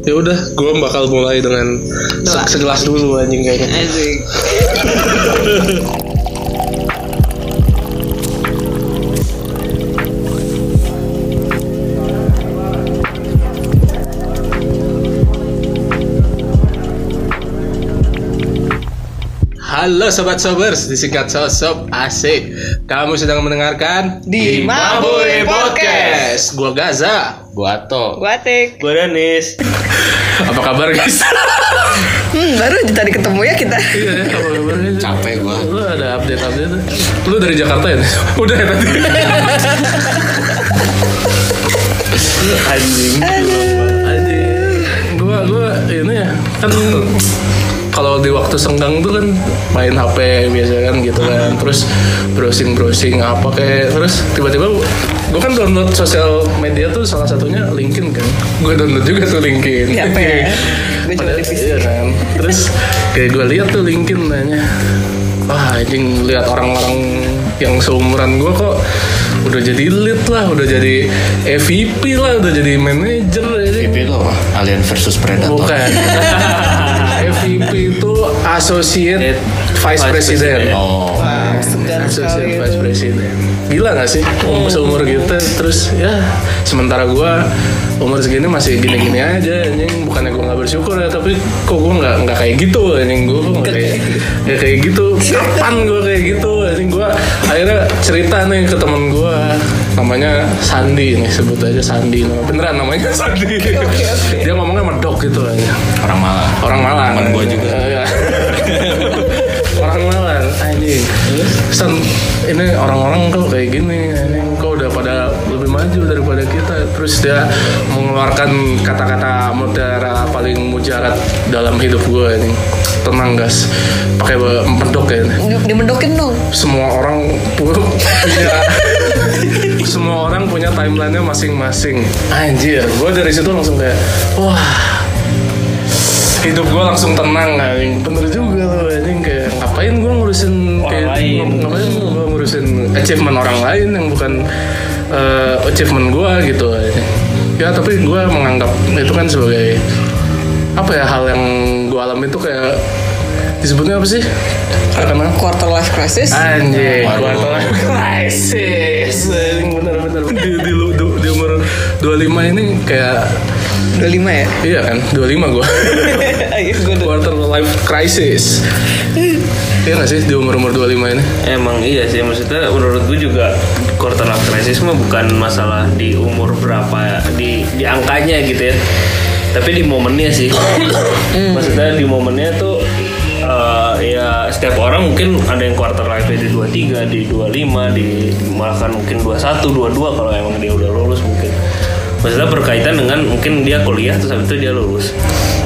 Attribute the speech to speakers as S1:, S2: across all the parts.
S1: Ya udah, gue bakal mulai dengan
S2: Doa.
S1: se- segelas dulu anjing kayaknya.
S2: Asik.
S1: Halo sobat sobers, disingkat sosop asik. Kamu sedang mendengarkan
S2: Di Mabui Podcast.
S1: Gua Gaza, gua Ato.
S2: Watik.
S3: Gue Danis
S1: Apa kabar guys?
S2: Hmm, baru aja tadi ketemu ya kita.
S1: Iya, ya, apa kabar?
S4: Capek gua.
S1: Lu ada update update? Lu dari Jakarta ya? Udah ya tadi.
S3: Anjing
S1: Anjing. Gua gua ini ya kan kalau di waktu senggang tuh kan main HP biasa kan gitu kan terus browsing browsing apa kayak terus tiba-tiba gue kan download sosial media tuh salah satunya LinkedIn kan gue download juga tuh LinkedIn
S2: Iya, apa ya? Coba
S1: iya kan terus kayak gue lihat tuh LinkedIn nanya wah anjing lihat orang-orang yang seumuran gue kok udah jadi lead lah udah jadi EVP lah udah jadi manager anjing.
S4: VP itu apa? Alien versus Predator.
S1: Bukan. FVP itu Associate Vice
S3: Vice
S1: President.
S3: President.
S4: Oh.
S2: Wah,
S1: Associate Vice. President. Gila gak sih umur seumur kita terus ya sementara gua umur segini masih gini-gini aja anjing bukannya gua nggak bersyukur ya tapi kok gua nggak nggak kayak gitu anjing gua kok nggak kayak nggak kayak gitu kapan gua kayak gitu anjing gua akhirnya cerita nih ke temen gua namanya Sandi nih sebut aja Sandi. Nama beneran namanya Sandi. Dia ngomongnya medok gitu aja.
S4: Orang Malang.
S1: orang Malang.
S4: Teman gua juga.
S1: Iya. orang Malang anjing. San, ini orang-orang kok kayak gini anjing. Kok udah pada lebih maju daripada kita. Terus dia mengeluarkan kata-kata mutiara paling mujarat dalam hidup gue anjing tenang gas pakai medok ya
S2: Dimendokin dong.
S1: semua orang pu- punya semua orang punya timelinenya masing-masing anjir gue dari situ langsung kayak wah hidup gue langsung tenang anjing bener juga loh anjing kayak ngapain gue ngurusin kayak
S3: lain.
S1: ngapain gue ngurusin achievement orang lain yang bukan eh, achievement gue gitu anjing. ya tapi gue menganggap itu kan sebagai apa ya hal yang gue alami itu kayak disebutnya apa sih karena
S2: Quarter life crisis.
S1: Anjing, quarter life crisis. Bener-bener di, di, di, di umur 25 ini kayak
S2: 25 ya?
S1: iya kan, 25 gua.
S2: Ayo gue udah.
S1: quarter life crisis. Iya gak sih di umur-umur 25 ini?
S3: Emang iya sih Maksudnya menurut gue juga Quarter life crisis mah bukan masalah Di umur berapa Di, di angkanya gitu ya Tapi di momennya sih Maksudnya di momennya tuh eh, ya setiap orang mungkin ada yang quarter life di 23, di 25, di bahkan mungkin 21, 22 kalau emang dia udah lulus mungkin. Maksudnya berkaitan dengan mungkin dia kuliah terus habis itu dia lulus.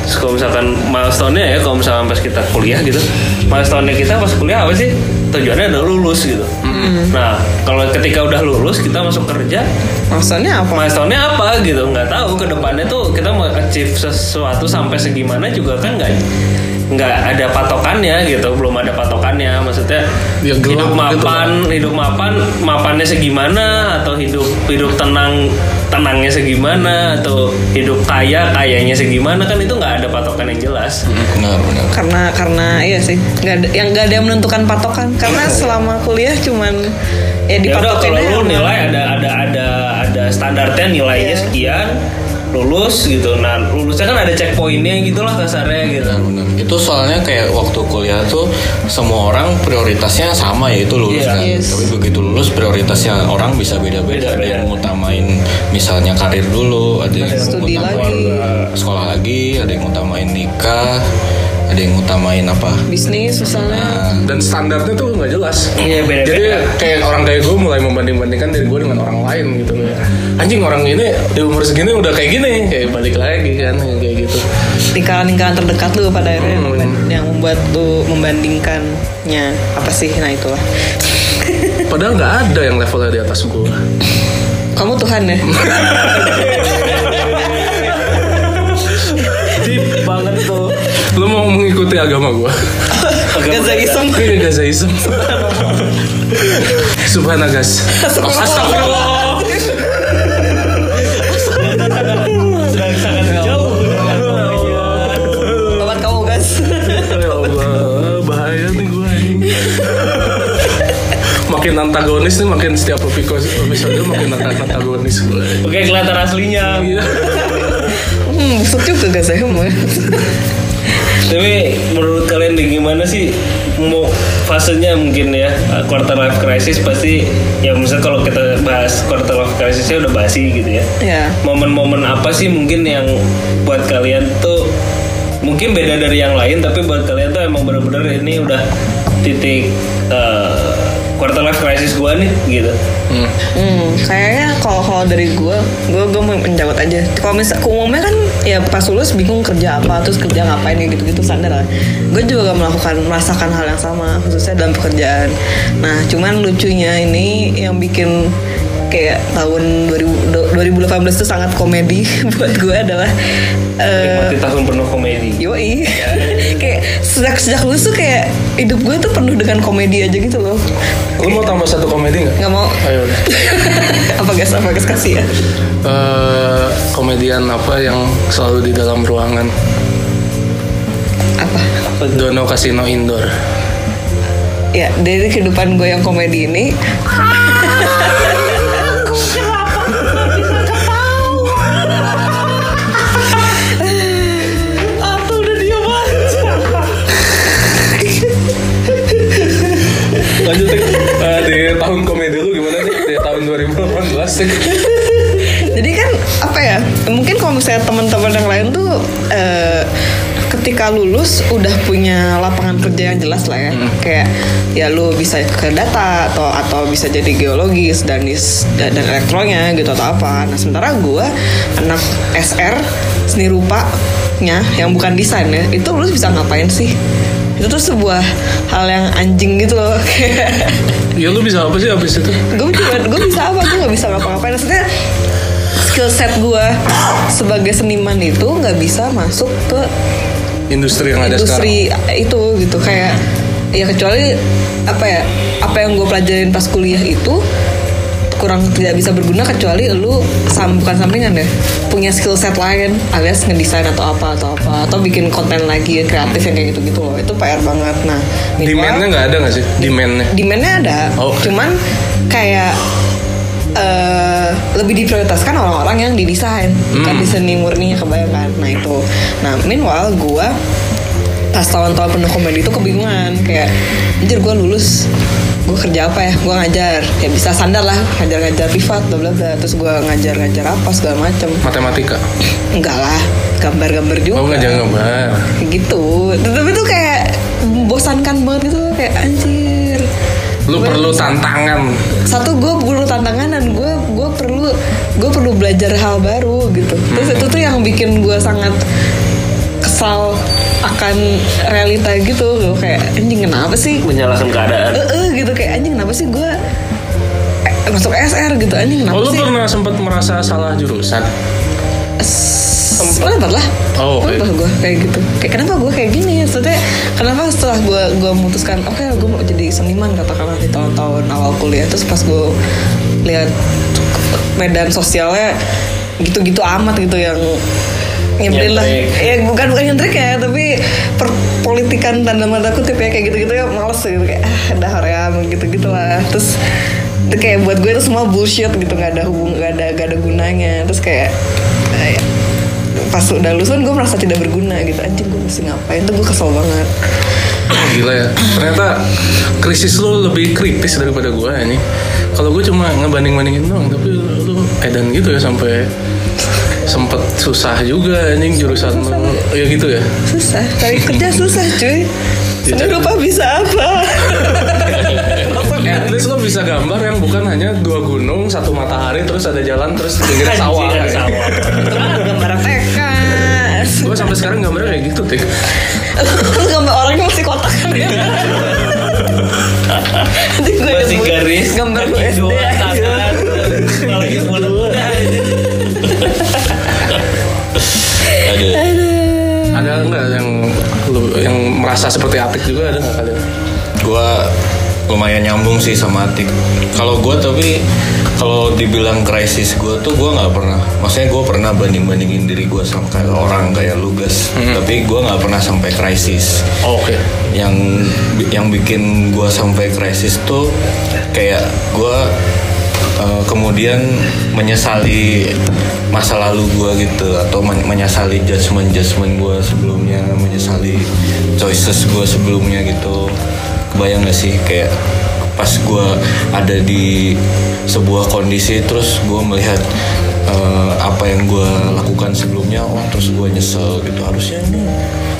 S3: Terus kalau misalkan milestone-nya ya kalau misalkan pas kita kuliah gitu, milestone-nya kita pas kuliah apa sih? Tujuannya adalah lulus gitu. Nah, kalau ketika udah lulus kita masuk kerja,
S2: Maksudnya apa?
S3: milestone-nya apa gitu nggak tahu ke depannya tuh kita mau achieve sesuatu sampai segimana juga kan nggak nggak ada patokannya gitu belum ada patokannya maksudnya
S1: Ya,
S3: hidup
S1: gitu
S3: mapan hidup mapan mapannya segimana atau hidup hidup tenang tenangnya segimana atau hidup kaya kayanya segimana kan itu nggak ada patokan yang jelas
S4: Benar, benar.
S2: Karena karena iya sih. Nggak ada yang nggak ada yang menentukan patokan. Karena selama kuliah cuman ya
S3: ya udah
S2: dipatokin
S3: kalau lu
S2: sama-
S3: nilai ada ada ada ada standarnya nilainya
S2: Iya.
S3: sekian lulus gitu nah lulusnya kan ada checkpointnya gitu lah kasarnya gitu
S4: Benar, benar. Itu soalnya kayak waktu kuliah tuh semua orang prioritasnya sama yaitu lulus
S3: Iya.
S4: kan.
S2: Yes.
S4: Tapi begitu lulus prioritasnya orang bisa beda-beda. Ada yang ngutamain misalnya karir dulu, ada yang
S2: Studi
S4: ngutamain
S2: lagi.
S4: sekolah lagi, ada yang ngutamain nikah, ada yang ngutamain apa?
S2: bisnis misalnya.
S4: Nah,
S1: Dan standarnya tuh nggak jelas.
S3: Iya, beda-beda.
S1: Jadi kayak orang kayak gue mulai membanding-bandingkan diri gue dengan orang lain gitu kayak anjing orang ini di umur segini udah kayak gini kayak balik lagi kan kayak gitu.
S2: lingkaran-lingkaran terdekat lu pada akhirnya
S1: Hmm.
S2: yang- yang membuat lu membandingkannya apa sih nah itulah
S1: Padahal nggak ada yang levelnya di atas gue.
S2: kamu Tuhan ya
S1: lu mau mengikuti agama gue
S2: Gazaism
S1: iya Gazaism Subhanallah
S2: guys.
S3: Astagfirullah. Jauh Tobat kamu guys.
S1: Ya bahaya nih gue makin antagonis nih makin setiap episode makin antagonis gue
S3: oke kelihatan aslinya.
S1: Iya.
S2: Hmm, maksud juga gak saya
S3: tapi menurut kalian nih gimana sih mau fasenya mungkin ya quarter life crisis pasti ya misalnya kalau kita bahas quarter life crisisnya udah basi gitu ya.
S2: Ya.
S3: Momen-momen apa sih mungkin yang buat kalian tuh mungkin beda dari yang lain tapi buat kalian tuh emang bener-bener ini udah titik eh, quarter life crisis gua nih gitu.
S1: Hmm.
S2: Hmm, kayaknya kalau kalau dari gue, gue gue mau menjawab aja. Kalau misal umumnya kan ya pas lulus bingung kerja apa, terus kerja ngapain ya gitu-gitu standar lah. Gue juga gak melakukan merasakan hal yang sama, khususnya dalam pekerjaan. Nah, cuman lucunya ini yang bikin kayak tahun 2000, 2018 itu sangat komedi buat gue adalah eh,
S3: Nikmati tahun penuh komedi.
S2: Yoi Kayak sejak sejak lulus tuh kayak Hidup gue tuh penuh dengan komedi aja gitu loh
S1: Lu mau tambah satu komedi nggak?
S2: Gak mau
S1: Ayo udah.
S2: Apa guys, apa guys kasih ya
S1: Eh, komedian apa yang selalu di dalam ruangan?
S2: Apa
S1: Dono Casino Indoor.
S2: Ya dari kehidupan gue yang komedi ini
S1: di tahun komedi lu gimana nih? Di tahun 2018 Tik.
S2: Jadi kan apa ya? Mungkin kalau misalnya teman-teman yang lain tuh eh, ketika lulus udah punya lapangan kerja yang jelas lah ya. Kayak ya lu bisa ke data atau atau bisa jadi geologis dan is- dan, dan elektronya gitu atau apa. Nah sementara gue anak SR seni rupanya yang bukan desain ya itu lulus bisa ngapain sih? Itu tuh sebuah hal yang anjing gitu loh. Kayak
S1: Ya lu bisa apa sih abis itu?
S2: gue cuma gue bisa apa gue nggak bisa ngapa-ngapain maksudnya skill set gue sebagai seniman itu nggak bisa masuk ke
S1: Industri yang ada sekarang.
S2: industri itu gitu kayak ya kecuali apa ya apa yang gue pelajarin pas kuliah itu kurang tidak bisa berguna kecuali lu sam bukan sampingan ya punya skill set lain alias ngedesain atau apa atau apa atau bikin konten lagi kreatif yang kayak gitu gitu loh itu PR banget nah
S1: Demandnya nggak ada nggak sih? Demandnya.
S2: demandnya ada
S1: Oh.
S2: cuman kayak eh, lebih diprioritaskan orang-orang yang di desain bukan
S1: Hmm.
S2: di seni murninya kebanyakan nah itu nah meanwhile gue pas tahun-tahun penuh komedi itu kebingungan. Kayak anjir gue lulus gue kerja apa ya? Gue ngajar. Ya bisa standar lah ngajar-ngajar privat bla bla bla. Terus gue ngajar-ngajar apa segala macem.
S1: Matematika.
S2: enggak lah gambar-gambar juga.
S1: Oh jangan gambar.
S2: Gitu. Tapi tuh kayak membosankan banget gitu. Kayak anjir.
S1: Lu
S2: Gua-
S1: perlu tantangan.
S2: satu gue perlu tantangan dan gue gue perlu gue perlu belajar hal baru gitu. Terus itu tuh yang bikin gue sangat kesal akan realita gitu. Loh kayak anjing kenapa sih?
S3: Menyalahkan keadaan.
S2: eh eh, gitu. Kayak anjing kenapa sih gue eh, masuk SR gitu? Anjing kenapa
S1: Oh lu
S2: sih?
S1: pernah sempat merasa salah jurusan?
S2: Sempat lah.
S1: Oh, oke.
S2: Sempat gue kayak gitu. Kayak kenapa gue kayak gini? Maksudnya kenapa setelah gue gue memutuskan Oke gue mau jadi seniman katakanlah di tahun-tahun awal kuliah Terus pas gue lihat medan sosialnya gitu-gitu amat gitu yang nyebelin lah
S3: Nyentrik.
S2: ya bukan bukan nyentrik ya tapi perpolitikan tanda mata kutip ya kayak gitu-gitu ya males gitu kayak ah dah hoream gitu-gitu lah terus itu kayak buat gue itu semua bullshit gitu nggak ada hubung nggak ada nggak ada gunanya terus kayak eh, pas udah lulus kan gue merasa tidak berguna gitu anjing gue mesti ngapain tuh gue kesel banget
S1: Gila ya. Ternyata krisis lu lebih kritis daripada gue ini. Kalau gue cuma ngebanding-bandingin doang, tapi lu edan gitu ya sampai sempet susah juga anjing jurusan lu. Ya gitu ya.
S2: susah cari kerja susah cuy Seni rupa bisa apa
S1: At least lo bisa gambar yang bukan hanya dua gunung, satu matahari, terus ada jalan, terus pinggir sawah.
S3: Ada sawah.
S2: gambar TK
S1: Gue sampai sekarang gambarnya kayak gitu, Tik.
S2: Lu gambar orangnya masih kotak kan ya Nanti gue
S3: Masih
S2: nyebut
S3: garis.
S2: Gambar gue SD.
S3: Kalau gitu
S4: Aduh.
S1: Ada nggak yang lu yang merasa seperti Atik juga ada nggak kalian?
S4: Gua lumayan nyambung sih sama Atik. Kalau gue tapi kalau dibilang krisis gue tuh gue nggak pernah. Maksudnya gue pernah banding bandingin diri gue sama kayak orang kayak Lugas. Tapi gue nggak pernah sampai krisis.
S1: Oke.
S4: Yang yang bikin gue sampai krisis tuh kayak gue uh, kemudian menyesali masa lalu gue gitu atau men- menyesali judgement judgement gue sebelumnya menyesali choices gue sebelumnya gitu. Kebayang gak sih kayak pas gue ada di sebuah kondisi terus gue melihat uh, apa yang gue lakukan sebelumnya oh terus gue nyesel gitu. Harusnya ini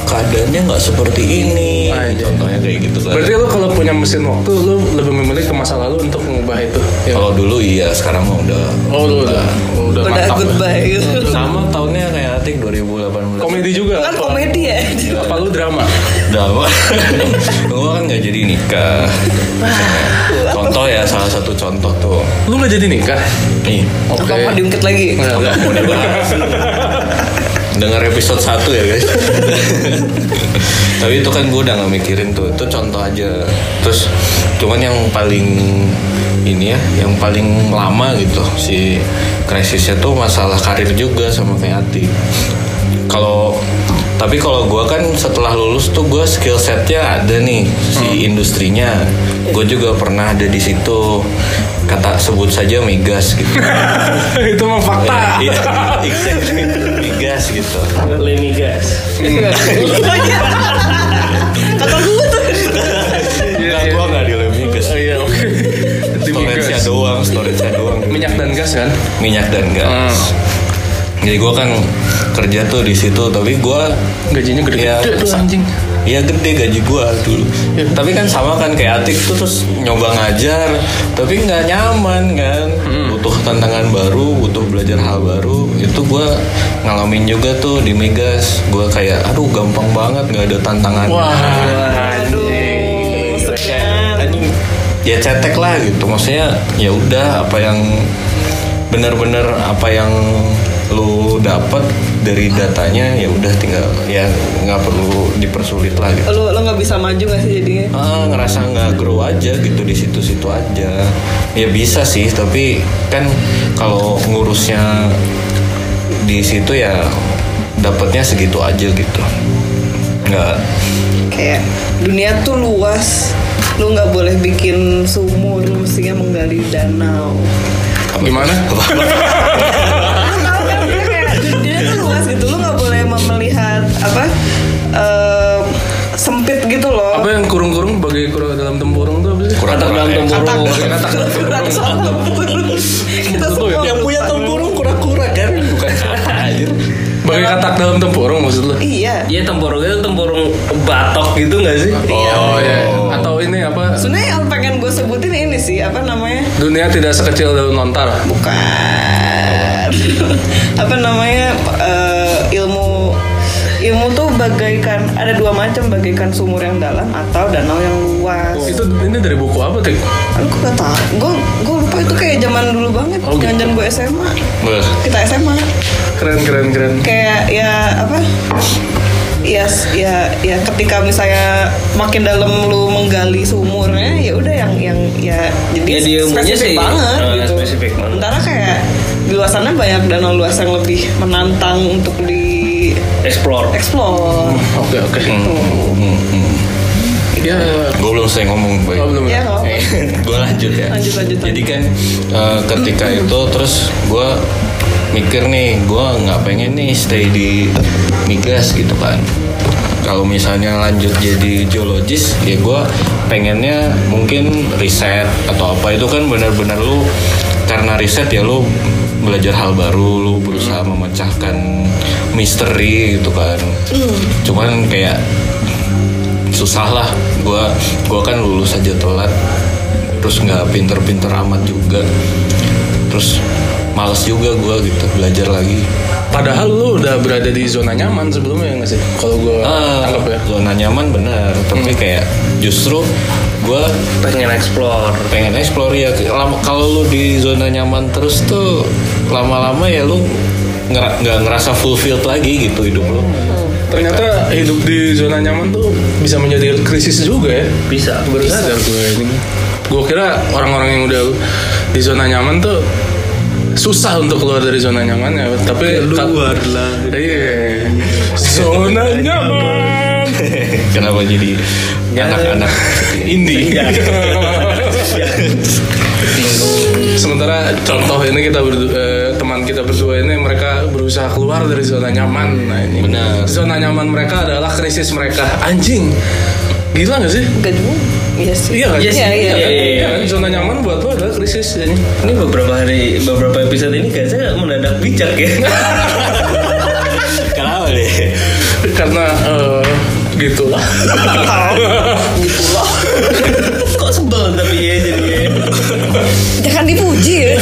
S4: keadaannya nggak seperti ini
S1: Anjay.
S4: contohnya kayak gitu kan
S1: Berarti lu kalau punya mesin waktu lu lebih memilih ke masa lalu untuk mengubah itu. Ya.
S4: kalau dulu iya sekarang mah udah
S1: Oh lu udah udah,
S2: Udah
S1: mantap.
S2: goodbye gitu.
S4: sama tahunnya kayak Atik 2018
S1: Komedi juga.
S2: Kan komedi ya.
S1: Apa lu drama?
S4: drama gue kan nggak jadi nikah contoh ya salah satu contoh tuh
S1: Lu nggak jadi nikah?
S4: nih
S1: Oke.
S2: Apa mau diungkit lagi?
S1: Nggak, nggak.
S4: mau dibahas dengar episode 1 ya guys. Tapi itu kan gue udah nggak mikirin tuh. Itu contoh aja. Terus cuman yang paling ini ya yang paling lama gitu si krisisnya tuh masalah karir juga sama kayak Ati. Kalau tapi kalau gue kan setelah lulus tuh gue skill setnya ada nih si industrinya. Gue juga pernah ada di situ. Kata sebut saja migas gitu.
S1: Itu mah fakta.
S4: Iya, exactly. migas gitu
S3: Leni gas.
S2: Kata gue tuh.
S4: Enggak, gue nggak di migas
S1: Oh iya oke.
S4: Storage-nya doang storage-nya doang
S1: Minyak dan gas kan?
S4: minyak dan gas
S1: Hmm.
S4: jadi gue kan kerja tuh di situ tapi gue
S1: Gajinya gede-gede
S4: Iya,
S1: tuh anjing.
S4: Iya gede gaji gua dulu.
S1: Iya.
S4: Tapi kan sama kan kayak Atik tuh terus nyoba ngajar, tapi nggak nyaman kan.
S1: Hmm.
S4: Butuh tantangan baru, butuh belajar hal baru. Itu gua ngalamin juga tuh di Migas. Gua kayak aduh gampang banget nggak ada tantangan.
S1: Wah.
S2: Aduh.
S4: Anjing, ya cetek lah gitu. Maksudnya ya udah apa yang benar-benar apa yang lu dapat dari datanya ya udah tinggal ya nggak perlu dipersulit lah gitu.
S2: Lu lu nggak bisa maju gak sih jadinya?
S4: ah ngerasa nggak grow aja gitu di situ-situ aja ya bisa sih tapi kan kalau ngurusnya di situ ya dapatnya segitu aja gitu nggak
S2: Kayak dunia tuh luas. Lu nggak boleh bikin sumur, lu mestinya menggali danau.
S1: Gimana?
S2: apa eh, sempit gitu loh.
S1: Apa yang kurung-kurung bagi kurung dalam tempurung tuh apa sih?
S4: kurang
S3: Katak dalam
S4: kurang
S3: tempurung.
S1: Katak dalam
S2: tempurung. Kita
S1: Itu
S2: semua
S4: yang punya tempurung kura-kura kan bukan anjir
S1: Bagi katak dalam tempurung maksud lu?
S2: Iya.
S3: Iya tempurungnya tuh tempurung batok gitu nggak sih?
S1: Oh iya. Atau ini apa?
S2: Sebenarnya yang pengen gue sebutin ini sih apa namanya?
S1: Dunia tidak sekecil daun lontar.
S2: Bukan. apa namanya ilmu ilmu tuh bagaikan ada dua macam bagaikan sumur yang dalam atau danau yang luas.
S1: Itu ini dari buku apa, Tik?
S2: Aku gak tahu. Gue gue lupa itu kayak zaman dulu banget.
S1: Oh, gitu.
S2: Jangan gue SMA.
S4: Beh,
S2: Kita SMA.
S1: Keren keren keren.
S2: Kayak ya apa? Ya, ya, ya ketika misalnya makin dalam lu menggali sumurnya, ya udah yang yang ya jadi
S3: Ya,
S2: spesifik
S3: sih,
S2: banget
S3: eh,
S2: gitu.
S3: spesifik banget.
S2: Sementara kayak di luar sana banyak danau luas yang lebih menantang untuk di
S3: Explore.
S2: explore.
S1: Oke oke.
S4: hmm, hmm, hmm.
S1: Ya.
S4: gue belum selesai ngomong baik
S1: Oh, belum
S2: Ya
S1: ya.
S4: gue lanjut ya
S2: Lanjut, lanjut,
S4: jadi kan eh, ketika itu terus gue mikir nih gue nggak pengen nih stay di migas gitu kan kalau misalnya lanjut jadi geologis ya gue pengennya mungkin riset atau apa itu kan benar-benar lu karena riset ya lu belajar hal baru lu berusaha memecahkan misteri gitu kan. Cuman kayak susah lah. Gua gua kan lulus aja telat. Terus nggak pinter-pinter amat juga. Terus males juga gua gitu belajar lagi.
S1: Padahal lu udah berada di zona nyaman sebelumnya nggak sih? Kalau gue
S4: ah,
S1: tangkap ya.
S4: zona nyaman benar. Tapi kayak justru gua
S3: Pengen explore.
S4: pengen explore ya kalau lu di zona nyaman terus tuh lama-lama ya lu nggak ngerasa fulfilled lagi gitu hidup lu
S1: ternyata hidup di zona nyaman tuh bisa menjadi krisis juga ya.
S3: Bisa
S1: baru sadar gue ini. Gue kira orang-orang yang udah di zona nyaman tuh susah untuk keluar dari zona nyaman ya tapi
S3: keluar lah.
S1: Iya. Zona nyaman.
S4: Kenapa jadi anak-anak?
S1: Indie sementara contoh ini kita berdu- eh, teman kita berdua ini mereka berusaha keluar dari zona nyaman nah ini
S4: Benar.
S1: zona nyaman mereka adalah krisis mereka anjing gila gak sih
S2: Enggak juga. Iya sih.
S1: Iya kan?
S3: Iya.
S2: Iya, iya.
S3: Iya, iya?
S1: Zona nyaman buat lo adalah krisis jadi.
S3: ini beberapa hari beberapa episode ini kayaknya mendadak bijak ya
S4: Kenapa deh?
S1: Karena eh, gitu lah.
S3: kok sebel tapi ya jadi
S2: Jangan dipuji ya.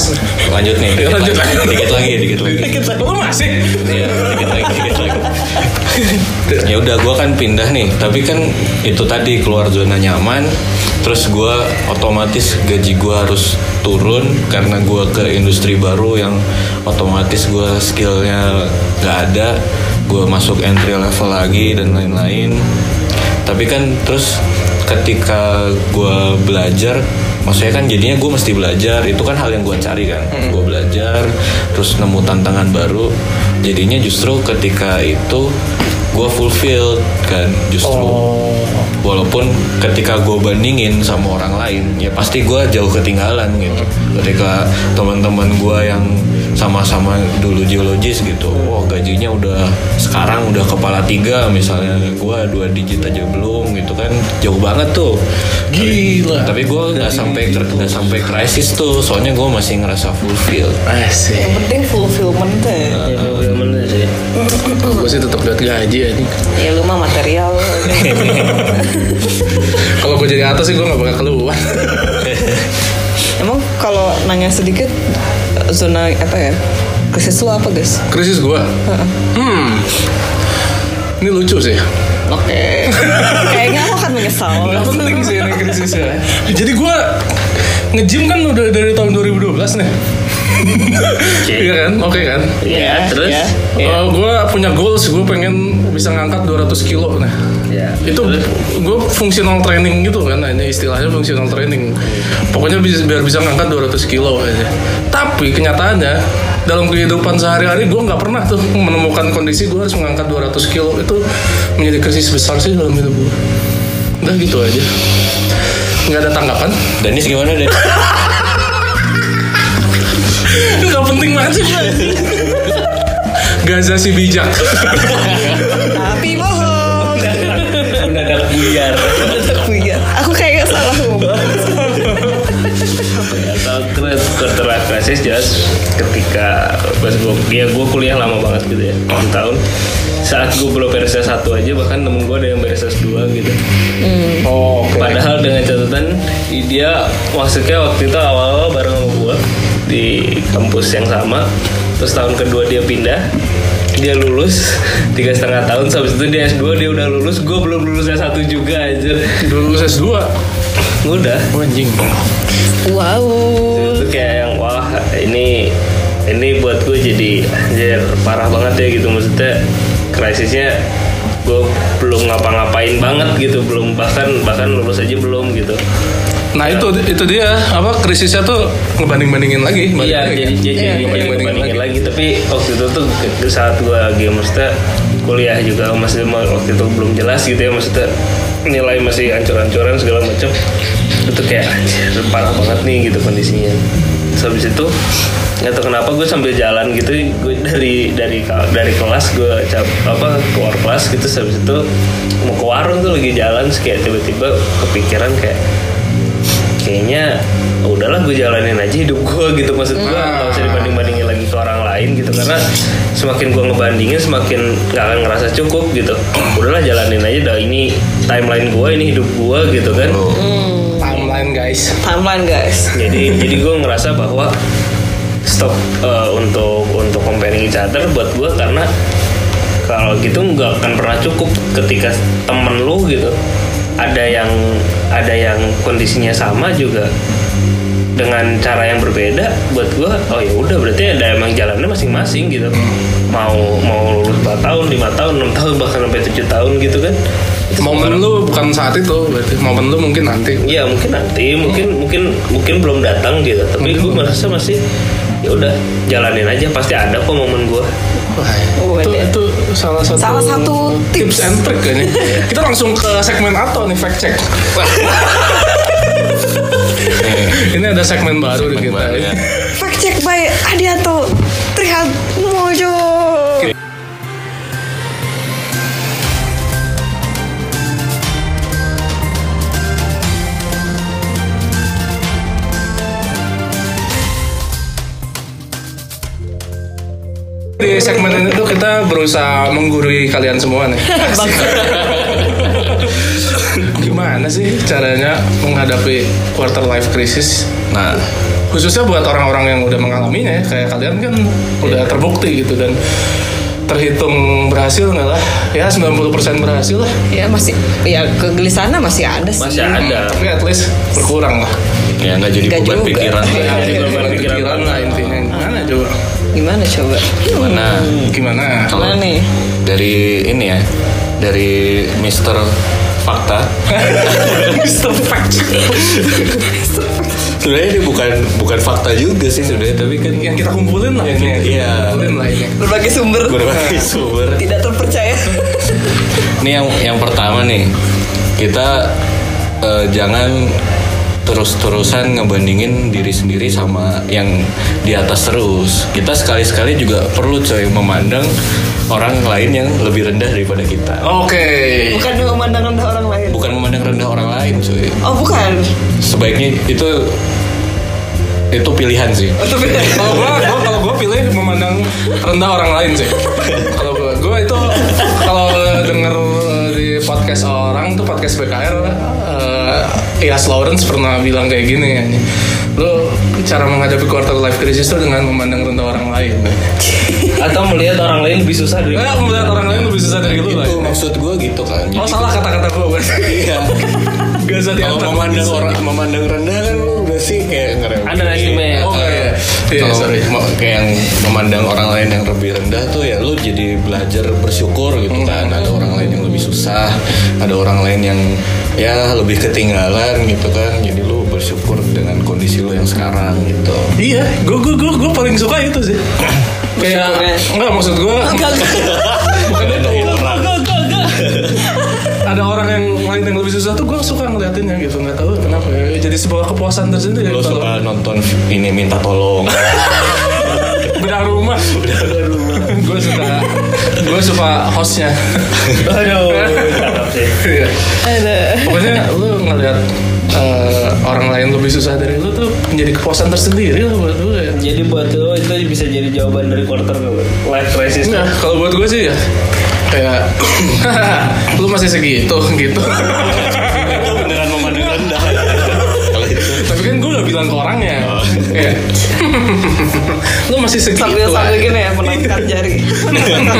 S1: Udah ke atas.
S4: Lanjut nih.
S1: Ya, lanjut lagi.
S4: Dikit lagi, dikit lagi.
S1: Lo masih?
S4: Iya, dikit lagi, dikit lagi. ya udah gue kan pindah nih tapi kan itu tadi keluar zona nyaman terus gue otomatis gaji gue harus turun karena gue ke industri baru yang otomatis gue skillnya nggak ada gue masuk entry level lagi dan lain-lain tapi kan terus ketika gue belajar maksudnya kan jadinya gue mesti belajar. Itu kan hal yang gue cari kan. Gue belajar terus nemu tantangan baru. Jadinya justru ketika itu gue fulfilled kan justru. Walaupun ketika gue bandingin sama orang lain ya pasti gue jauh ketinggalan gitu. Ketika teman-teman gue yang sama-sama dulu geologis gitu wah gajinya udah sekarang udah kepala tiga misalnya gue dua digit aja belum gitu kan jauh banget tuh
S1: Gila.
S4: tapi gue nggak sampai nggak sampai krisis tuh soalnya gue masih ngerasa fulfilled
S1: Asik.
S2: Yang penting fulfillment tuh.
S3: ya bener sih
S1: Gue sih tetap lihat gaji aja.
S2: Ya lu mah material.
S1: Kalau gue jadi atas sih gue gak bakal keluar.
S2: Emang kalau nanya sedikit zona apa ya? Krisis lu apa guys?
S1: Krisis gue. Hmm. Ini lucu sih.
S2: Oke. Kayaknya aku akan menyesal.
S1: Gak penting sih ini krisisnya. Jadi gue nge-gym kan udah dari tahun 2012 nih. Iya kan? Oke kan?
S3: ya terus
S2: ya.
S1: Eh, gue punya goals, gue pengen bisa ngangkat 200 kilo nah.
S3: ya
S1: Itu gue fungsional training gitu kan, nah, ini istilahnya fungsional training. Pokoknya bisa, biar bisa ngangkat 200 kilo aja. Tapi kenyataannya dalam kehidupan sehari-hari gue nggak pernah tuh menemukan kondisi gue harus mengangkat 200 kilo itu menjadi krisis besar sih dalam hidup gue. Udah gitu aja. Nggak ada tanggapan.
S4: Danis gimana Danis?
S1: Gak penting banget sih Gaza si bijak.
S2: Tapi bohong.
S3: mendadak buyar.
S2: Iya. Aku kayak salah ngomong.
S3: terus kontra krisis jelas ketika pas gue ya gue kuliah lama banget gitu ya 6 tahun. Saat gue belum beres S1 aja bahkan temen gue ada yang beres S2 gitu.
S1: Oh oke.
S3: Padahal dengan catatan dia maksudnya waktu itu awal-awal bareng sama gue di kampus yang sama. Terus tahun kedua dia pindah dia lulus tiga setengah tahun. Habis itu dia S2 dia udah lulus. Gue belum lulus S1 juga aja
S1: Dulu lulus S2
S3: udah
S1: Oh, Anjing.
S2: Wow.
S3: itu kayak yang wah ini ini buat gue jadi anjir parah banget ya gitu. Maksudnya krisisnya gue belum ngapa-ngapain banget gitu. Belum bahkan bahkan lulus aja belum gitu
S1: Nah itu itu dia apa krisisnya tuh ngebanding-bandingin lagi.
S3: iya
S1: lagi
S3: jadi jadi,
S1: Iya,
S3: jadi, jadi
S1: ngebanding-bandingin
S3: lagi. tapi waktu itu tuh saat gue lagi maksudnya kuliah juga masih waktu itu belum jelas gitu ya maksudnya nilai masih ancur-ancuran segala macam itu kayak anjir parah banget nih gitu kondisinya Terus habis itu nggak tahu kenapa gue sambil jalan gitu gue dari dari dari kelas gue cap apa keluar kelas gitu habis itu mau ke warung tuh lagi jalan kayak tiba-tiba kepikiran kayak kayaknya udahlah gue jalanin aja hidup gue gitu maksud gue nggak usah dibanding bandingin lagi ke orang lain gitu karena semakin gue ngebandingin semakin nggak akan ngerasa cukup gitu. Udahlah jalanin aja dah ini timeline gue ini hidup gue gitu kan.
S1: Timeline guys.
S2: Timeline guys.
S3: jadi jadi gue ngerasa bahwa stop eh, untuk untuk comparing each other buat gue karena kalau gitu nggak akan pernah cukup ketika temen lu gitu ada yang ada yang kondisinya sama juga. Dengan cara yang berbeda buat gua oh ya udah berarti ada emang jalannya masing-masing gitu. Mau mau lulus 4 tahun lima tahun enam tahun bahkan sampai tujuh tahun gitu kan. Itu
S1: momen lu bukan saat itu berarti momen lu mungkin nanti.
S3: Iya mungkin nanti mungkin mungkin mungkin belum datang gitu. Tapi gue merasa masih ya udah jalanin aja pasti ada kok momen gue
S1: Wah,
S2: Oh,
S1: itu, itu salah satu
S2: Salah satu tips.
S1: and trick kayaknya. Kita langsung ke segmen atau nih fact check. Ini ada segmen baru di kita.
S4: Baru ya.
S2: Fact check by Adianto Trihat
S1: Di segmen ini tuh kita berusaha menggurui kalian semua nih. Gimana sih caranya menghadapi quarter life crisis?
S4: Nah,
S1: Khususnya buat orang-orang yang udah mengalaminya ya, kayak kalian kan udah terbukti gitu dan terhitung berhasil nggak lah? Ya 90% berhasil lah.
S2: Ya masih ya kegelisahannya masih ada sih.
S3: masih ada
S1: Tapi at least berkurang lah.
S4: ya nggak jadi beban
S2: juga.
S4: pikiran.
S2: Iya,
S1: Ya,
S3: jadi
S1: jadi
S3: beban
S1: beban
S3: pikiran
S1: pikiran Gimana coba?
S2: Gimana?
S4: Gimana?
S1: Gimana
S2: nih?
S4: Dari ini ya, dari Mister Fakta.
S1: Mr. Fact.
S4: Sebenarnya ini bukan bukan fakta juga sih sebenarnya, tapi kan
S1: yang kita kumpulin lah ini.
S4: Iya.
S1: Kumpulin lah ini.
S2: Berbagai sumber
S4: berbagai sumber.
S2: tidak terpercaya.
S4: Ini yang yang pertama nih, kita eh, jangan terus-terusan ngebandingin diri sendiri sama yang di atas terus. Kita sekali-sekali juga perlu coy memandang orang lain yang lebih rendah daripada kita.
S1: Oke.
S2: Bukan memandang rendah orang lain.
S4: Bukan memandang rendah orang lain, cuy.
S2: Oh bukan.
S4: Sebaiknya itu itu pilihan sih.
S2: Oh, tapi
S1: Kalau gua, gua kalau gua pilih memandang rendah orang lain sih. Kalau gua, gua itu kalau denger podcast orang tuh podcast BKR eh Ias Lawrence pernah bilang kayak gini ya. Lo cara menghadapi quarter life crisis tuh dengan memandang rendah orang lain.
S3: atau melihat orang lain lebih susah dari
S1: Nah, melihat orang lain lebih susah dari lah.
S4: itu maksud gue gitu kan.
S1: Oh
S4: Jadi-
S1: salah kata-kata gua berarti.
S4: Iya.
S1: Gak usah diantar.
S4: memandang orang memandang rendah kan lu udah sih kayak ngerem.
S3: ada sih Mei?
S1: Oh iya. Iya,
S4: Kalau
S1: sorry.
S4: kayak yang memandang orang lain yang lebih rendah tuh ya lu jadi belajar bersyukur gitu kan. Ada orang lain yang lebih susah, ada orang lain yang ya lebih ketinggalan gitu kan. Jadi lu bersyukur dengan kondisi lu yang sekarang gitu.
S1: Iya, gue gue gue gue paling suka itu sih. Kayak enggak maksud gue bukan itu. Yang lain yang lebih susah tuh gue suka ngeliatinnya gitu nggak tahu kenapa ya. Jadi sebuah kepuasan tersendiri.
S4: Lu
S1: kalau
S4: suka nonton ini minta tolong.
S1: bedah rumah. gue suka gue suka hostnya.
S3: aduh
S1: Iya.
S2: Ada.
S1: Pokoknya lu ngeliat eh, orang lain lebih susah dari lu tuh menjadi kepuasan tersendiri lah buat gue ya.
S3: jadi buat lo itu bisa jadi jawaban dari quarter life crisis
S1: Nah, kalau buat gue sih ya kayak lu masih segitu gitu.
S4: itu beneran memandang rendah. Kalau itu
S1: Tapi kan gue udah bilang ke orangnya. Kayak, lu masih segitu.
S2: Sambil sambil gini ya menangkat jari.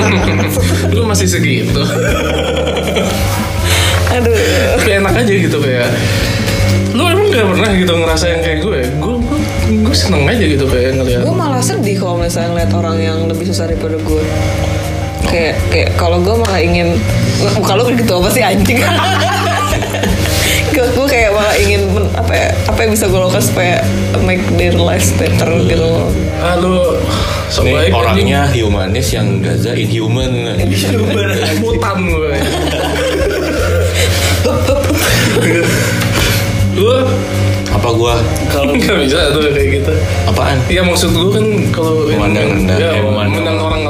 S1: lu masih segitu.
S2: Aduh.
S1: Kayak enak aja gitu kayak. Lu emang gak pernah gitu ngerasa yang kayak gue? Gue gue, gue seneng aja gitu kayak ngeliat.
S2: Gue malah sedih kalau misalnya ngeliat orang yang lebih susah daripada gue. Kayak kayak kalau gue malah ingin kalau gitu apa sih anjing? gue kayak malah ingin men- apa ya apa yang bisa gue lakukan supaya make their lives better gitu loh.
S1: Ah lu so
S4: Nih orangnya humanis yang Gaza inhuman.
S1: anjing. mutan gue. lu
S4: Apa gua?
S1: kalau nggak bisa tuh kayak gitu.
S4: Apaan?
S1: Iya maksud gue kan kalau
S4: Memandang rendah,
S1: ya,
S4: memandang-
S1: memandang orang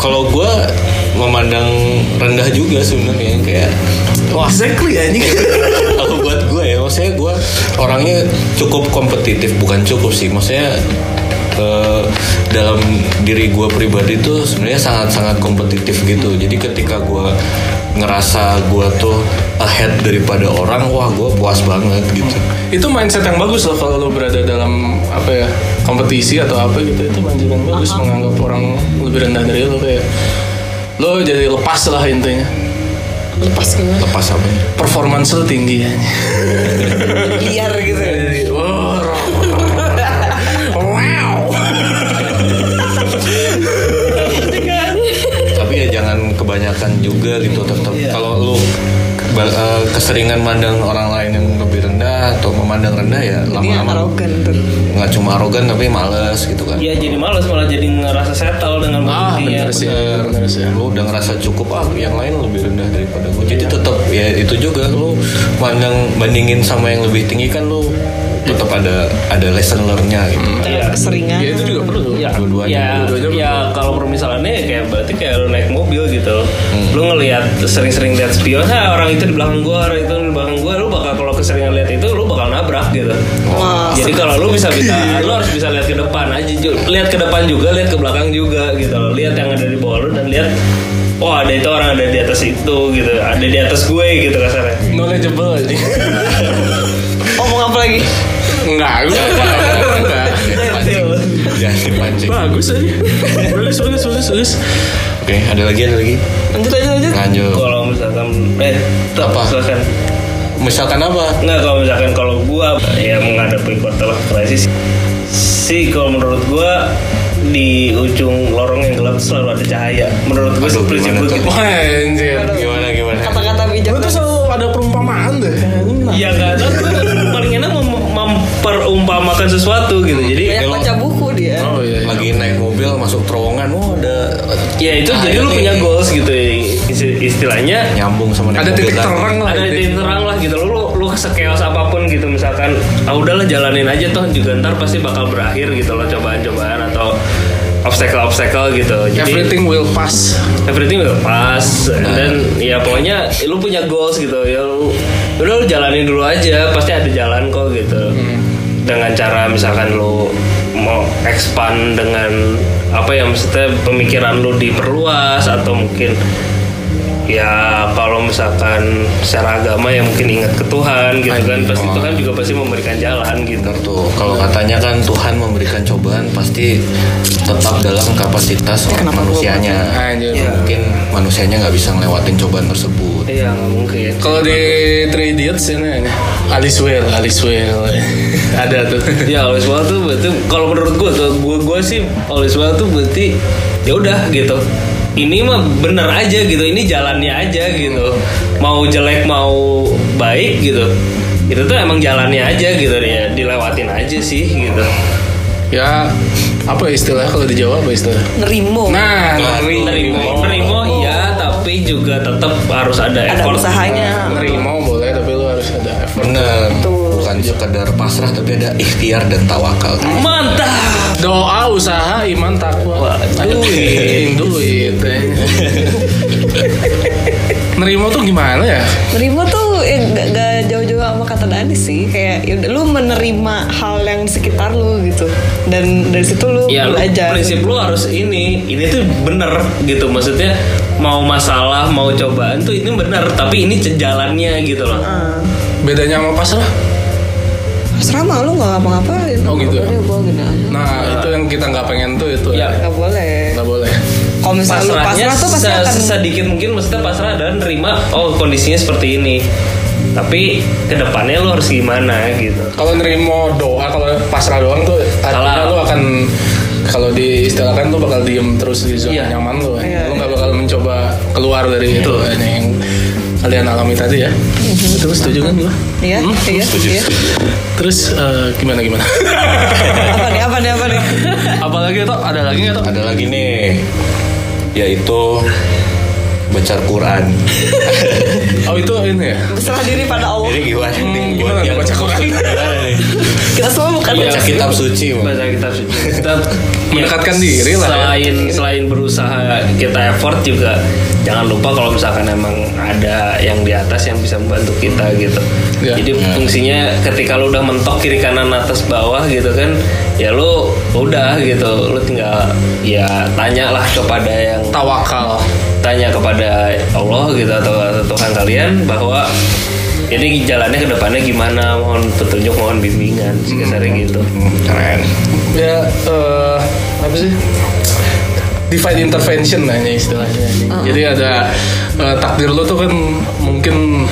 S4: Kalau gue memandang rendah juga sebenarnya kayak
S1: Wah, exactly anjing.
S4: kalau buat gue ya maksudnya gue orangnya cukup kompetitif bukan cukup sih maksudnya eh, dalam diri gue pribadi tuh sebenarnya sangat-sangat kompetitif gitu jadi ketika gue ngerasa gue tuh head daripada orang wah gue puas banget gitu.
S1: Itu mindset yang bagus loh kalau lo berada dalam apa ya kompetisi atau apa gitu. Itu mindset yang bagus uh-huh. menganggap orang lebih rendah dari lo kayak lo jadi lepas lah intinya.
S2: Lepas gimana?
S4: lepas apa?
S1: Performance lo tinggi. Ya
S2: liar gitu.
S1: Oh, gitu kan.
S4: Tapi ya jangan kebanyakan juga gitu tetap
S3: yeah.
S4: kalau lu eh, keseringan mandang orang lain yang lebih rendah atau memandang rendah ya lama-lama
S2: arogan tuh.
S4: nggak cuma arogan tapi males gitu kan.
S3: Iya jadi males malah jadi ngerasa settle dengan
S1: ah bener sih bener. sih.
S4: Lu udah ngerasa cukup ah yang lain lebih rendah daripada gue jadi tetap ya itu juga lu mandang bandingin sama yang lebih tinggi kan lu tetap ada ada lesson learn-nya gitu
S3: Iya.
S2: Keseringan.
S1: ya itu juga perlu
S3: Ya,
S4: Dua-duanya.
S3: ya,
S1: Dua-duanya
S3: ya kalau permisalannya ya kayak berarti kayak lu naik mobil gitu. Lu ngelihat sering-sering lihat spion, ha orang itu di belakang gua, orang itu di belakang gua, lu bakal kalau keseringan lihat itu lu bakal nabrak gitu.
S2: Wah.
S3: Jadi kalau lu bisa bisa lu harus bisa lihat ke depan aja, lihat ke depan juga, lihat ke belakang juga gitu. loh. Lihat yang ada di bawah lu dan lihat Oh ada itu orang ada di atas itu gitu, ada di atas gue gitu kasarnya.
S1: knowledgeable aja
S2: Ngomong apa lagi?
S1: Enggak enggak enggak, enggak.
S4: jangan dipancing
S1: bagus aja bagus bagus bagus bagus
S4: oke ada lagi ada lagi
S2: Lanjut aja lanjut.
S4: lanjut
S3: Kalau misalkan eh
S4: Apa?
S3: silakan.
S4: misalkan apa
S3: Nggak kalau misalkan kalau gua ya menghadapi quarter life crisis sih kalau menurut gua di ujung lorong yang gelap selalu ada cahaya. Menurut gua
S4: Aduh,
S3: prinsip
S4: tuh?
S3: gitu.
S1: wah anjir
S4: gimana gimana
S2: Kata-kata bijak.
S1: Gue tuh selalu ada perumpamaan deh
S3: Ya nggak tahu memperumpamakan sesuatu gitu. Jadi
S2: Banyak
S4: Kalau-
S2: baca buku dia.
S1: oh iya, iya.
S4: lagi naik mobil masuk terowongan oh ada
S3: ya itu
S4: cahaya
S3: jadi lu
S4: nih.
S3: punya goals gitu isti- istilahnya.
S4: Nyambung sama naik
S1: ada
S4: mobil
S1: titik terang lah
S3: ada titik terang. lah gitu. Lu lu, sekeos apa pun gitu misalkan ah udahlah jalanin aja toh juga ntar pasti bakal berakhir gitu loh cobaan-cobaan atau obstacle-obstacle gitu. Jadi
S1: everything will pass.
S3: Everything will pass. Dan ya pokoknya lu punya goals gitu. Ya lu udah lu jalanin dulu aja pasti ada jalan kok gitu dengan cara misalkan lu mau expand dengan apa ya maksudnya pemikiran lu diperluas atau mungkin ya kalau misalkan secara agama ya mungkin ingat ke Tuhan gitu kan pasti Tuhan juga pasti memberikan jalan gitu
S4: Benar tuh. Kalau katanya kan Tuhan memberikan cobaan pasti tetap dalam kapasitas manusianya.
S3: Iya.
S4: Mungkin manusianya nggak bisa ngelewatin cobaan tersebut.
S3: Iya nggak mungkin.
S1: Kalau di Three Idiots ini Alice Well, Alice Well ada tuh.
S3: ya always well tuh berarti kalau menurut gue tuh gue gue sih always well tuh berarti ya udah gitu. Ini mah bener aja gitu ini jalannya aja gitu. Mau jelek mau baik gitu itu tuh emang jalannya aja gitu ya dilewatin aja sih gitu.
S1: Ya apa istilah kalau di Jawa apa istilah?
S2: Nerimo.
S1: Nah,
S3: nerimo nerimo iya tapi juga tetap harus ada
S2: Ada
S3: effort
S2: usahanya.
S1: nerimo boleh tapi lu harus ada effort.
S4: Benar. Bukan sekedar pasrah tapi ada ikhtiar dan tawakal.
S3: mantap
S1: Doa, usaha, iman, takwa. Duit, duit. nerimo tuh gimana ya?
S2: Nerimo tuh ya gak, gak jauh-jauh sama kata Dani sih kayak ya udah lu menerima hal sekitar lu gitu dan dari situ lu
S3: ya lu,
S2: belajar
S3: prinsip lu harus ini ini tuh bener gitu maksudnya mau masalah mau cobaan tuh ini bener tapi ini jalannya gitu loh
S2: Ah.
S1: Bedanya sama pasrah?
S2: Terserah mah lu gak ngapa-ngapain
S1: Oh, gitu ya?
S2: Udah, gua gini aja
S1: Nah, itu yang kita nggak pengen tuh itu.
S3: Ya.
S2: Gak boleh
S1: Nggak boleh.
S2: Kalau misalnya pasrah tuh pasti akan
S3: sedikit mungkin maksudnya pasrah adalah nerima oh kondisinya seperti ini tapi ke depannya lu harus gimana gitu
S1: Kalau nerimo doa, kalau pasrah doang tuh artinya
S3: Salah.
S1: lu akan kalau diistilahkan tuh bakal diem terus di zona
S3: Iya.
S1: nyaman lu.
S2: Iya,
S1: lu nggak bakal mencoba keluar dari itu ini yang kalian alami tadi ya. Terus setuju kan gua?
S2: Iya, iya, iya.
S1: Terus eh, gimana gimana?
S2: Apa nih, apa nih, apa nih?
S1: Apalagi tuh ada lagi nggak tuh?
S4: Ada lagi nih yaitu baca Quran.
S1: Oh itu ini ya?
S2: Berserah diri pada Allah.
S4: Jadi gimana nih
S1: gimana
S4: yang
S1: baca Quran?
S2: Kita semua bukan
S3: Iya.
S4: Baca kitab suci.
S3: Baca kitab suci kita
S1: Mendekatkan diri lah ya.
S3: selain selain berusaha kita effort juga jangan lupa kalau misalkan emang ada yang di atas yang bisa membantu kita gitu
S1: Ya.
S3: jadi fungsinya ketika lu udah mentok kiri kanan atas bawah gitu kan ya lu udah gitu lu tinggal ya tanya lah kepada yang
S1: Tawakal.
S3: tanya kepada Allah gitu atau, atau Tuhan kalian bahwa ini jalannya ke depannya gimana mohon petunjuk mohon bimbingan sekasarnya gitu
S4: Hmm, Keren.
S1: Ya eh, apa sih? Divine intervention ini istilahnya. Jadi ada eh, takdir lo tuh kan mungkin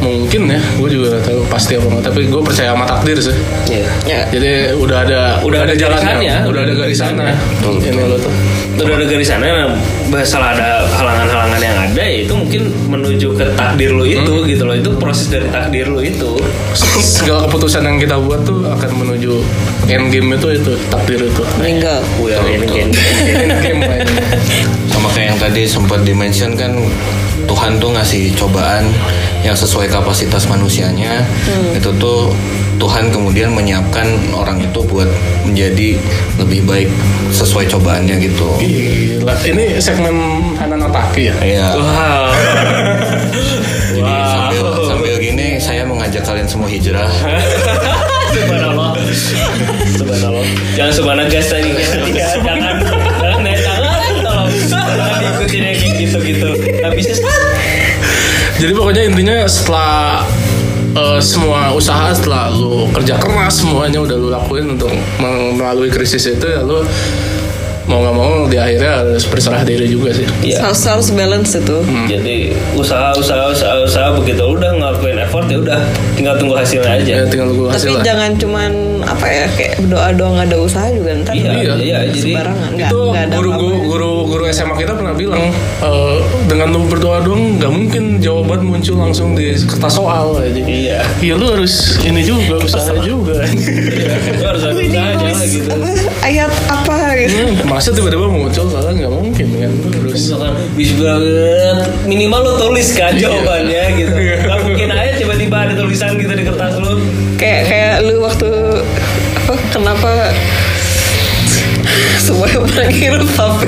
S1: mungkin ya, gue juga gak tahu pasti apa enggak, tapi gue percaya sama takdir sih.
S3: Iya.
S4: Ya.
S1: Jadi udah ada
S3: Udah ada
S1: jalannya,
S3: garisannya.
S1: udah ada garisannya.
S4: Betul,
S1: Ini lo tuh.
S3: udah ada garisannya nah, masalah ada halangan-halangan yang ada ya itu mungkin menuju ke takdir lu itu gitu loh itu proses dari takdir lu itu
S1: segala keputusan yang kita buat tuh akan menuju end game itu itu takdir itu
S2: meninggal
S1: end game lah ini.
S4: sama kayak yang tadi sempat dimention kan Tuhan tuh ngasih cobaan yang sesuai kapasitas manusianya. Itu tuh Tuhan kemudian menyiapkan orang itu buat menjadi lebih baik sesuai cobaannya gitu.
S1: Gila, ini segmen Hanan Otaki ya?
S4: Iya.
S3: wow.
S4: Jadi sambil sambil gini saya mengajak kalian semua hijrah.
S3: Subhanallah. Subhanallah. Jangan subhanallah gas tadi. Jangan. Jangan naik tangan Tolong. Jangan diikutin yang kayak Gak bisa
S1: Jadi pokoknya intinya setelah eh, semua usaha setelah lu kerja keras semuanya udah lu lakuin untuk melalui krisis itu ya lu mau nggak mau di akhirnya harus berserah diri juga sih.
S3: Iya
S2: harus harus balance itu
S3: Jadi usaha usaha usaha usaha begitu udah ngelakuin effort ya udah tinggal tunggu hasilnya
S1: Ya
S3: aja.
S1: tinggal tunggu
S2: tapi
S1: hasil lah.
S2: jangan cuman apa ya kayak berdoa doang nggak ada usaha juga ntar
S3: Iya,
S1: Iya.
S3: iya, jadi
S2: sembarangan
S1: itu
S2: nggak ada
S1: guru, guru guru guru SMA kita pernah bilang eh, dengan lu berdoa doang nggak mungkin jawaban muncul langsung di kertas soal aja.
S3: Iya.
S1: Iya lu harus ini juga usaha juga.
S3: Lu harus ada usaha aja gitu.
S2: apa, ayat apa gitu
S1: Hmm, Masa tiba-tiba muncul soalnya nggak mungkin kan
S3: Misalkan bis banget minimal lu tulis kan jawabannya gitu. Gak mungkin aja tiba-tiba ada tulisan gitu di kertas lu.
S2: kayak kayak lu waktu apa kenapa semuanya pernah ngirim HP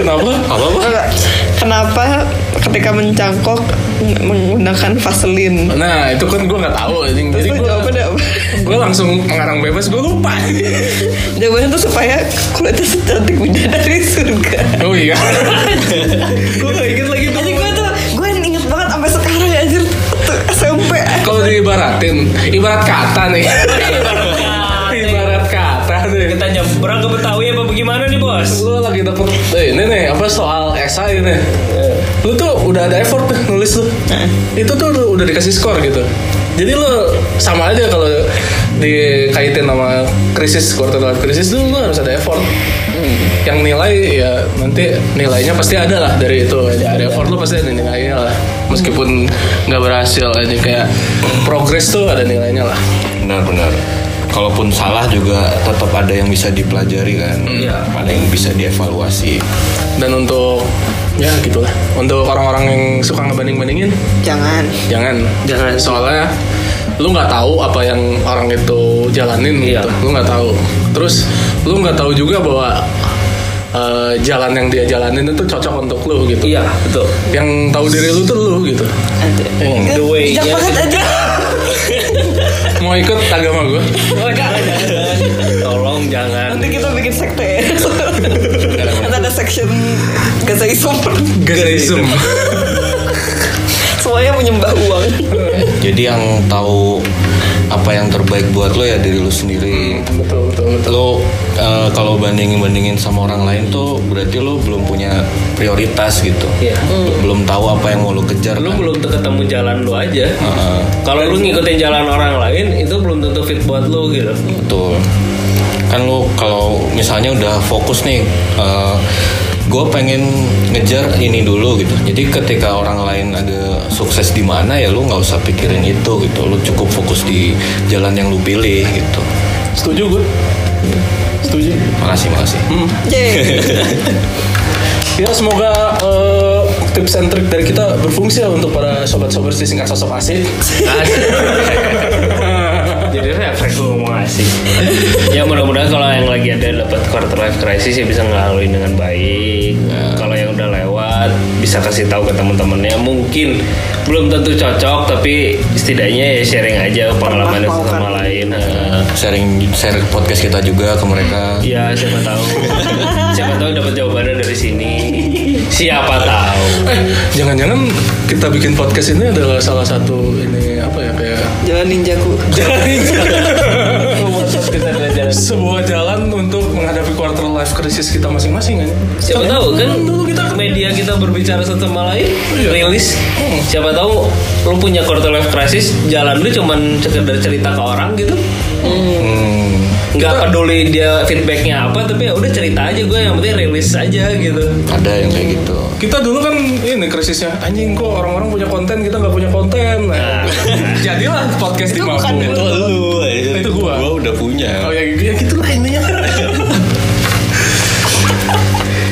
S1: kenapa?
S4: Apa apa?
S2: kenapa ketika mencangkok menggunakan vaselin
S1: Nah itu kan gue nggak tahu Jadi gue
S2: jawabannya
S1: gue langsung mengarang bebas gue lupa.
S2: jawabannya tuh supaya kulitnya secantik bidadari surga
S1: oh iya.
S3: Gue gak inget lagi tuh.
S2: Gue tuh gue inget banget sampai sekarang anjir tuh SMP
S1: Kalau diibaratin, ibarat kata nih. ibarat kata nih.
S3: Kita nyebrang ke Betawi apa bagaimana nih bos?
S1: Lu lagi dapet eh, ini nih apa soal esai nih. Lu tuh udah ada effort tuh nulis tuh. Itu tuh udah dikasih skor gitu. Jadi lu sama aja kalau dikaitin sama krisis quarter life krisis tuh lu harus ada effort. Yang nilai ya nanti nilainya pasti ada lah dari itu. Ada effort lu pasti ada nilainya lah. Meskipun nggak berhasil aja kayak progress tuh ada nilainya lah.
S4: Benar-benar. Kalaupun salah juga tetap ada yang bisa dipelajari kan.
S3: Iya.
S4: Ada yang bisa dievaluasi.
S1: Dan untuk ya gitulah. Untuk orang-orang yang suka ngebanding-bandingin?
S2: Jangan.
S1: Jangan.
S3: Jangan.
S1: soalnya lu nggak tahu apa yang orang itu jalanin
S3: Iya.
S1: gitu. Lu nggak tahu. Terus lu nggak tahu juga bahwa eh, jalan yang dia jalanin itu cocok untuk lu gitu.
S3: Iya betul.
S1: yang tahu diri lu tuh lu gitu.
S3: The way
S2: aja
S1: mau ikut agama gue
S3: Oh jangan jangan. Tolong jangan.
S2: nanti kita bikin sekte. ya section gazaism
S1: Gazaism
S2: semuanya menyembah uang
S4: Jadi yang tahu apa yang terbaik buat lo ya diri lo sendiri.
S1: betul betul betul
S4: Lo eh, kalau bandingin bandingin sama orang lain tuh berarti lo belum punya prioritas gitu.
S3: Iya.
S4: Belum tahu apa yang mau lo kejar.
S3: Lu
S4: kan?
S3: belum ketemu jalan lu aja.
S4: Heeh,
S3: Kalau lu ngikutin jalan orang lain itu belum tentu fit buat lu gitu.
S4: betul. Kan lo kalau misalnya udah fokus nih. gue pengen ngejar ini dulu gitu. Jadi ketika orang lain ada sukses di mana ya lu nggak usah pikirin itu gitu. Lu cukup fokus di jalan yang lu pilih gitu.
S1: setuju gue setuju
S4: Makasih makasih.
S2: Yeay.
S1: ya semoga eh, tips and trick dari kita berfungsi ya untuk para sobat-sobat di singkat sosok asik
S3: Jadi refleks lu ngomong asik. ya mudah-mudahan kalau yang lagi ada dapat quarter life crisis ya bisa ngelaluin dengan baik. Kalau yang udah lewat bisa kasih tahu ke teman-temannya. Mungkin belum tentu cocok tapi setidaknya ya sharing aja pengalamannya
S2: Mau kan.
S3: sama lain. Nah,
S4: Sharing share podcast kita juga ke mereka.
S3: Ya siapa tahu Siapa tahu dapat jawabannya dari sini Siapa tahu
S1: Eh, jangan-jangan kita bikin podcast ini adalah salah satu ini ya kayak
S2: jalan ninjaku
S1: sebuah jalan untuk menghadapi quarter life crisis kita masing-masing kan?
S3: Siapa tahu kan?
S1: Dulu kita.
S3: Media kita berbicara satu sama lain
S1: Iya.
S3: rilis. Siapa tahu lu punya quarter life crisis jalan lu cuman sekedar cerita ke orang gitu.
S4: Hmm.
S3: nggak peduli dia feedbacknya apa tapi ya udah cerita aja gue yang penting rilis aja gitu.
S4: Ada yang kayak gitu.
S1: Kita dulu kan ini krisisnya anjing kok orang-orang punya konten kita nggak punya konten. Nah, jadilah podcast di
S2: Itu bukan dulu.
S4: lu,
S1: Itu gua.
S4: Gua udah punya.
S1: Oh ya, ya gitu lah intinya.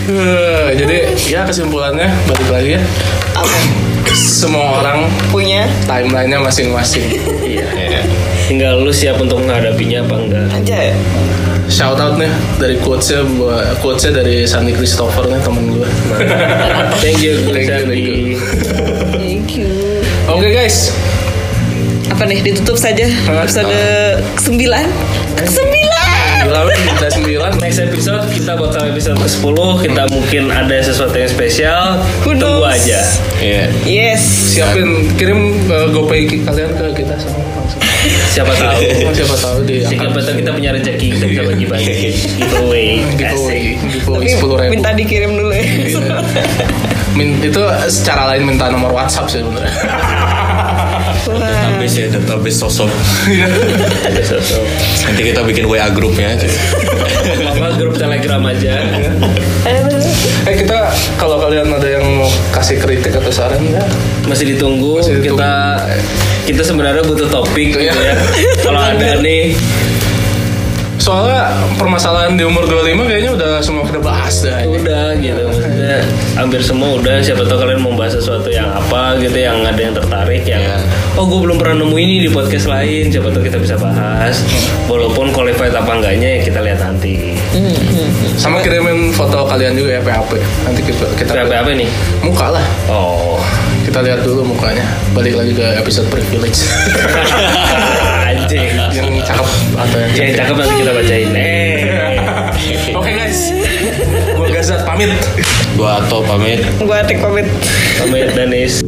S1: Eh, jadi ya kesimpulannya balik lagi ya
S2: Apa?
S1: semua orang
S2: Punya
S1: timelinenya masing-masing.
S3: iya tinggal lu siap untuk menghadapinya apa enggak
S2: aja ya.
S1: Shout out nih dari quotesnya buat quotesnya dari Sandy Christopher nih temen gue.
S3: thank you
S1: Thank you, thank you.
S2: Thank you.
S1: Oke guys,
S2: Apa nih ditutup saja episode sembilan sembilan.
S1: Gila kita sembilan.
S3: Next episode kita bakal episode ke-10 Kita mungkin ada sesuatu yang spesial Tunggu aja
S4: Iya.
S2: Yes.
S1: Siapin kirim uh, GoPay kalian ke kita semua.
S3: Siapa tahu
S1: siapa tahu di
S3: Siapa tahu kita punya rezeki Kita bisa bagi-bagi Giveaway
S1: giveaway
S3: Asik.
S1: giveaway
S2: Tapi
S1: sepuluh ribu.
S2: minta dikirim dulu ya.
S1: Min- itu secara lain minta nomor WhatsApp sih sebenarnya.
S4: Database ya, database sosok. Nanti kita bikin WA grupnya aja.
S3: Apa grup telegram aja
S1: kalau kalian ada yang mau kasih kritik atau saran ya
S3: Masih ditunggu
S1: Masih ditunggu.
S3: Kita Kita sebenarnya butuh topik gitu
S1: Iya.
S3: ya Kalau ada nih
S1: soalnya permasalahan di umur 25 kayaknya udah semua kita bahas dah
S3: udah gitu maksudnya hampir semua udah. Siapa tahu kalian mau bahas sesuatu yang apa gitu yang ada yang tertarik yang
S4: Iya.
S3: oh gue belum pernah nemu ini di podcast lain. Siapa tahu kita bisa bahas. Walaupun qualified apa enggaknya ya kita lihat nanti.
S1: Sama kirimin foto kalian juga ya PHP nanti kita kita
S3: apa nih
S1: muka lah.
S3: Oh.
S1: Kita lihat dulu mukanya. Balik lagi ke episode privilege
S3: anjing
S1: yang cakep atau yang
S3: yang cakep nanti kita bacain. Eh
S1: oke guys. Gua Gazat pamit.
S4: Gua atau pamit.
S2: Gua tik pamit.
S3: pamit Danis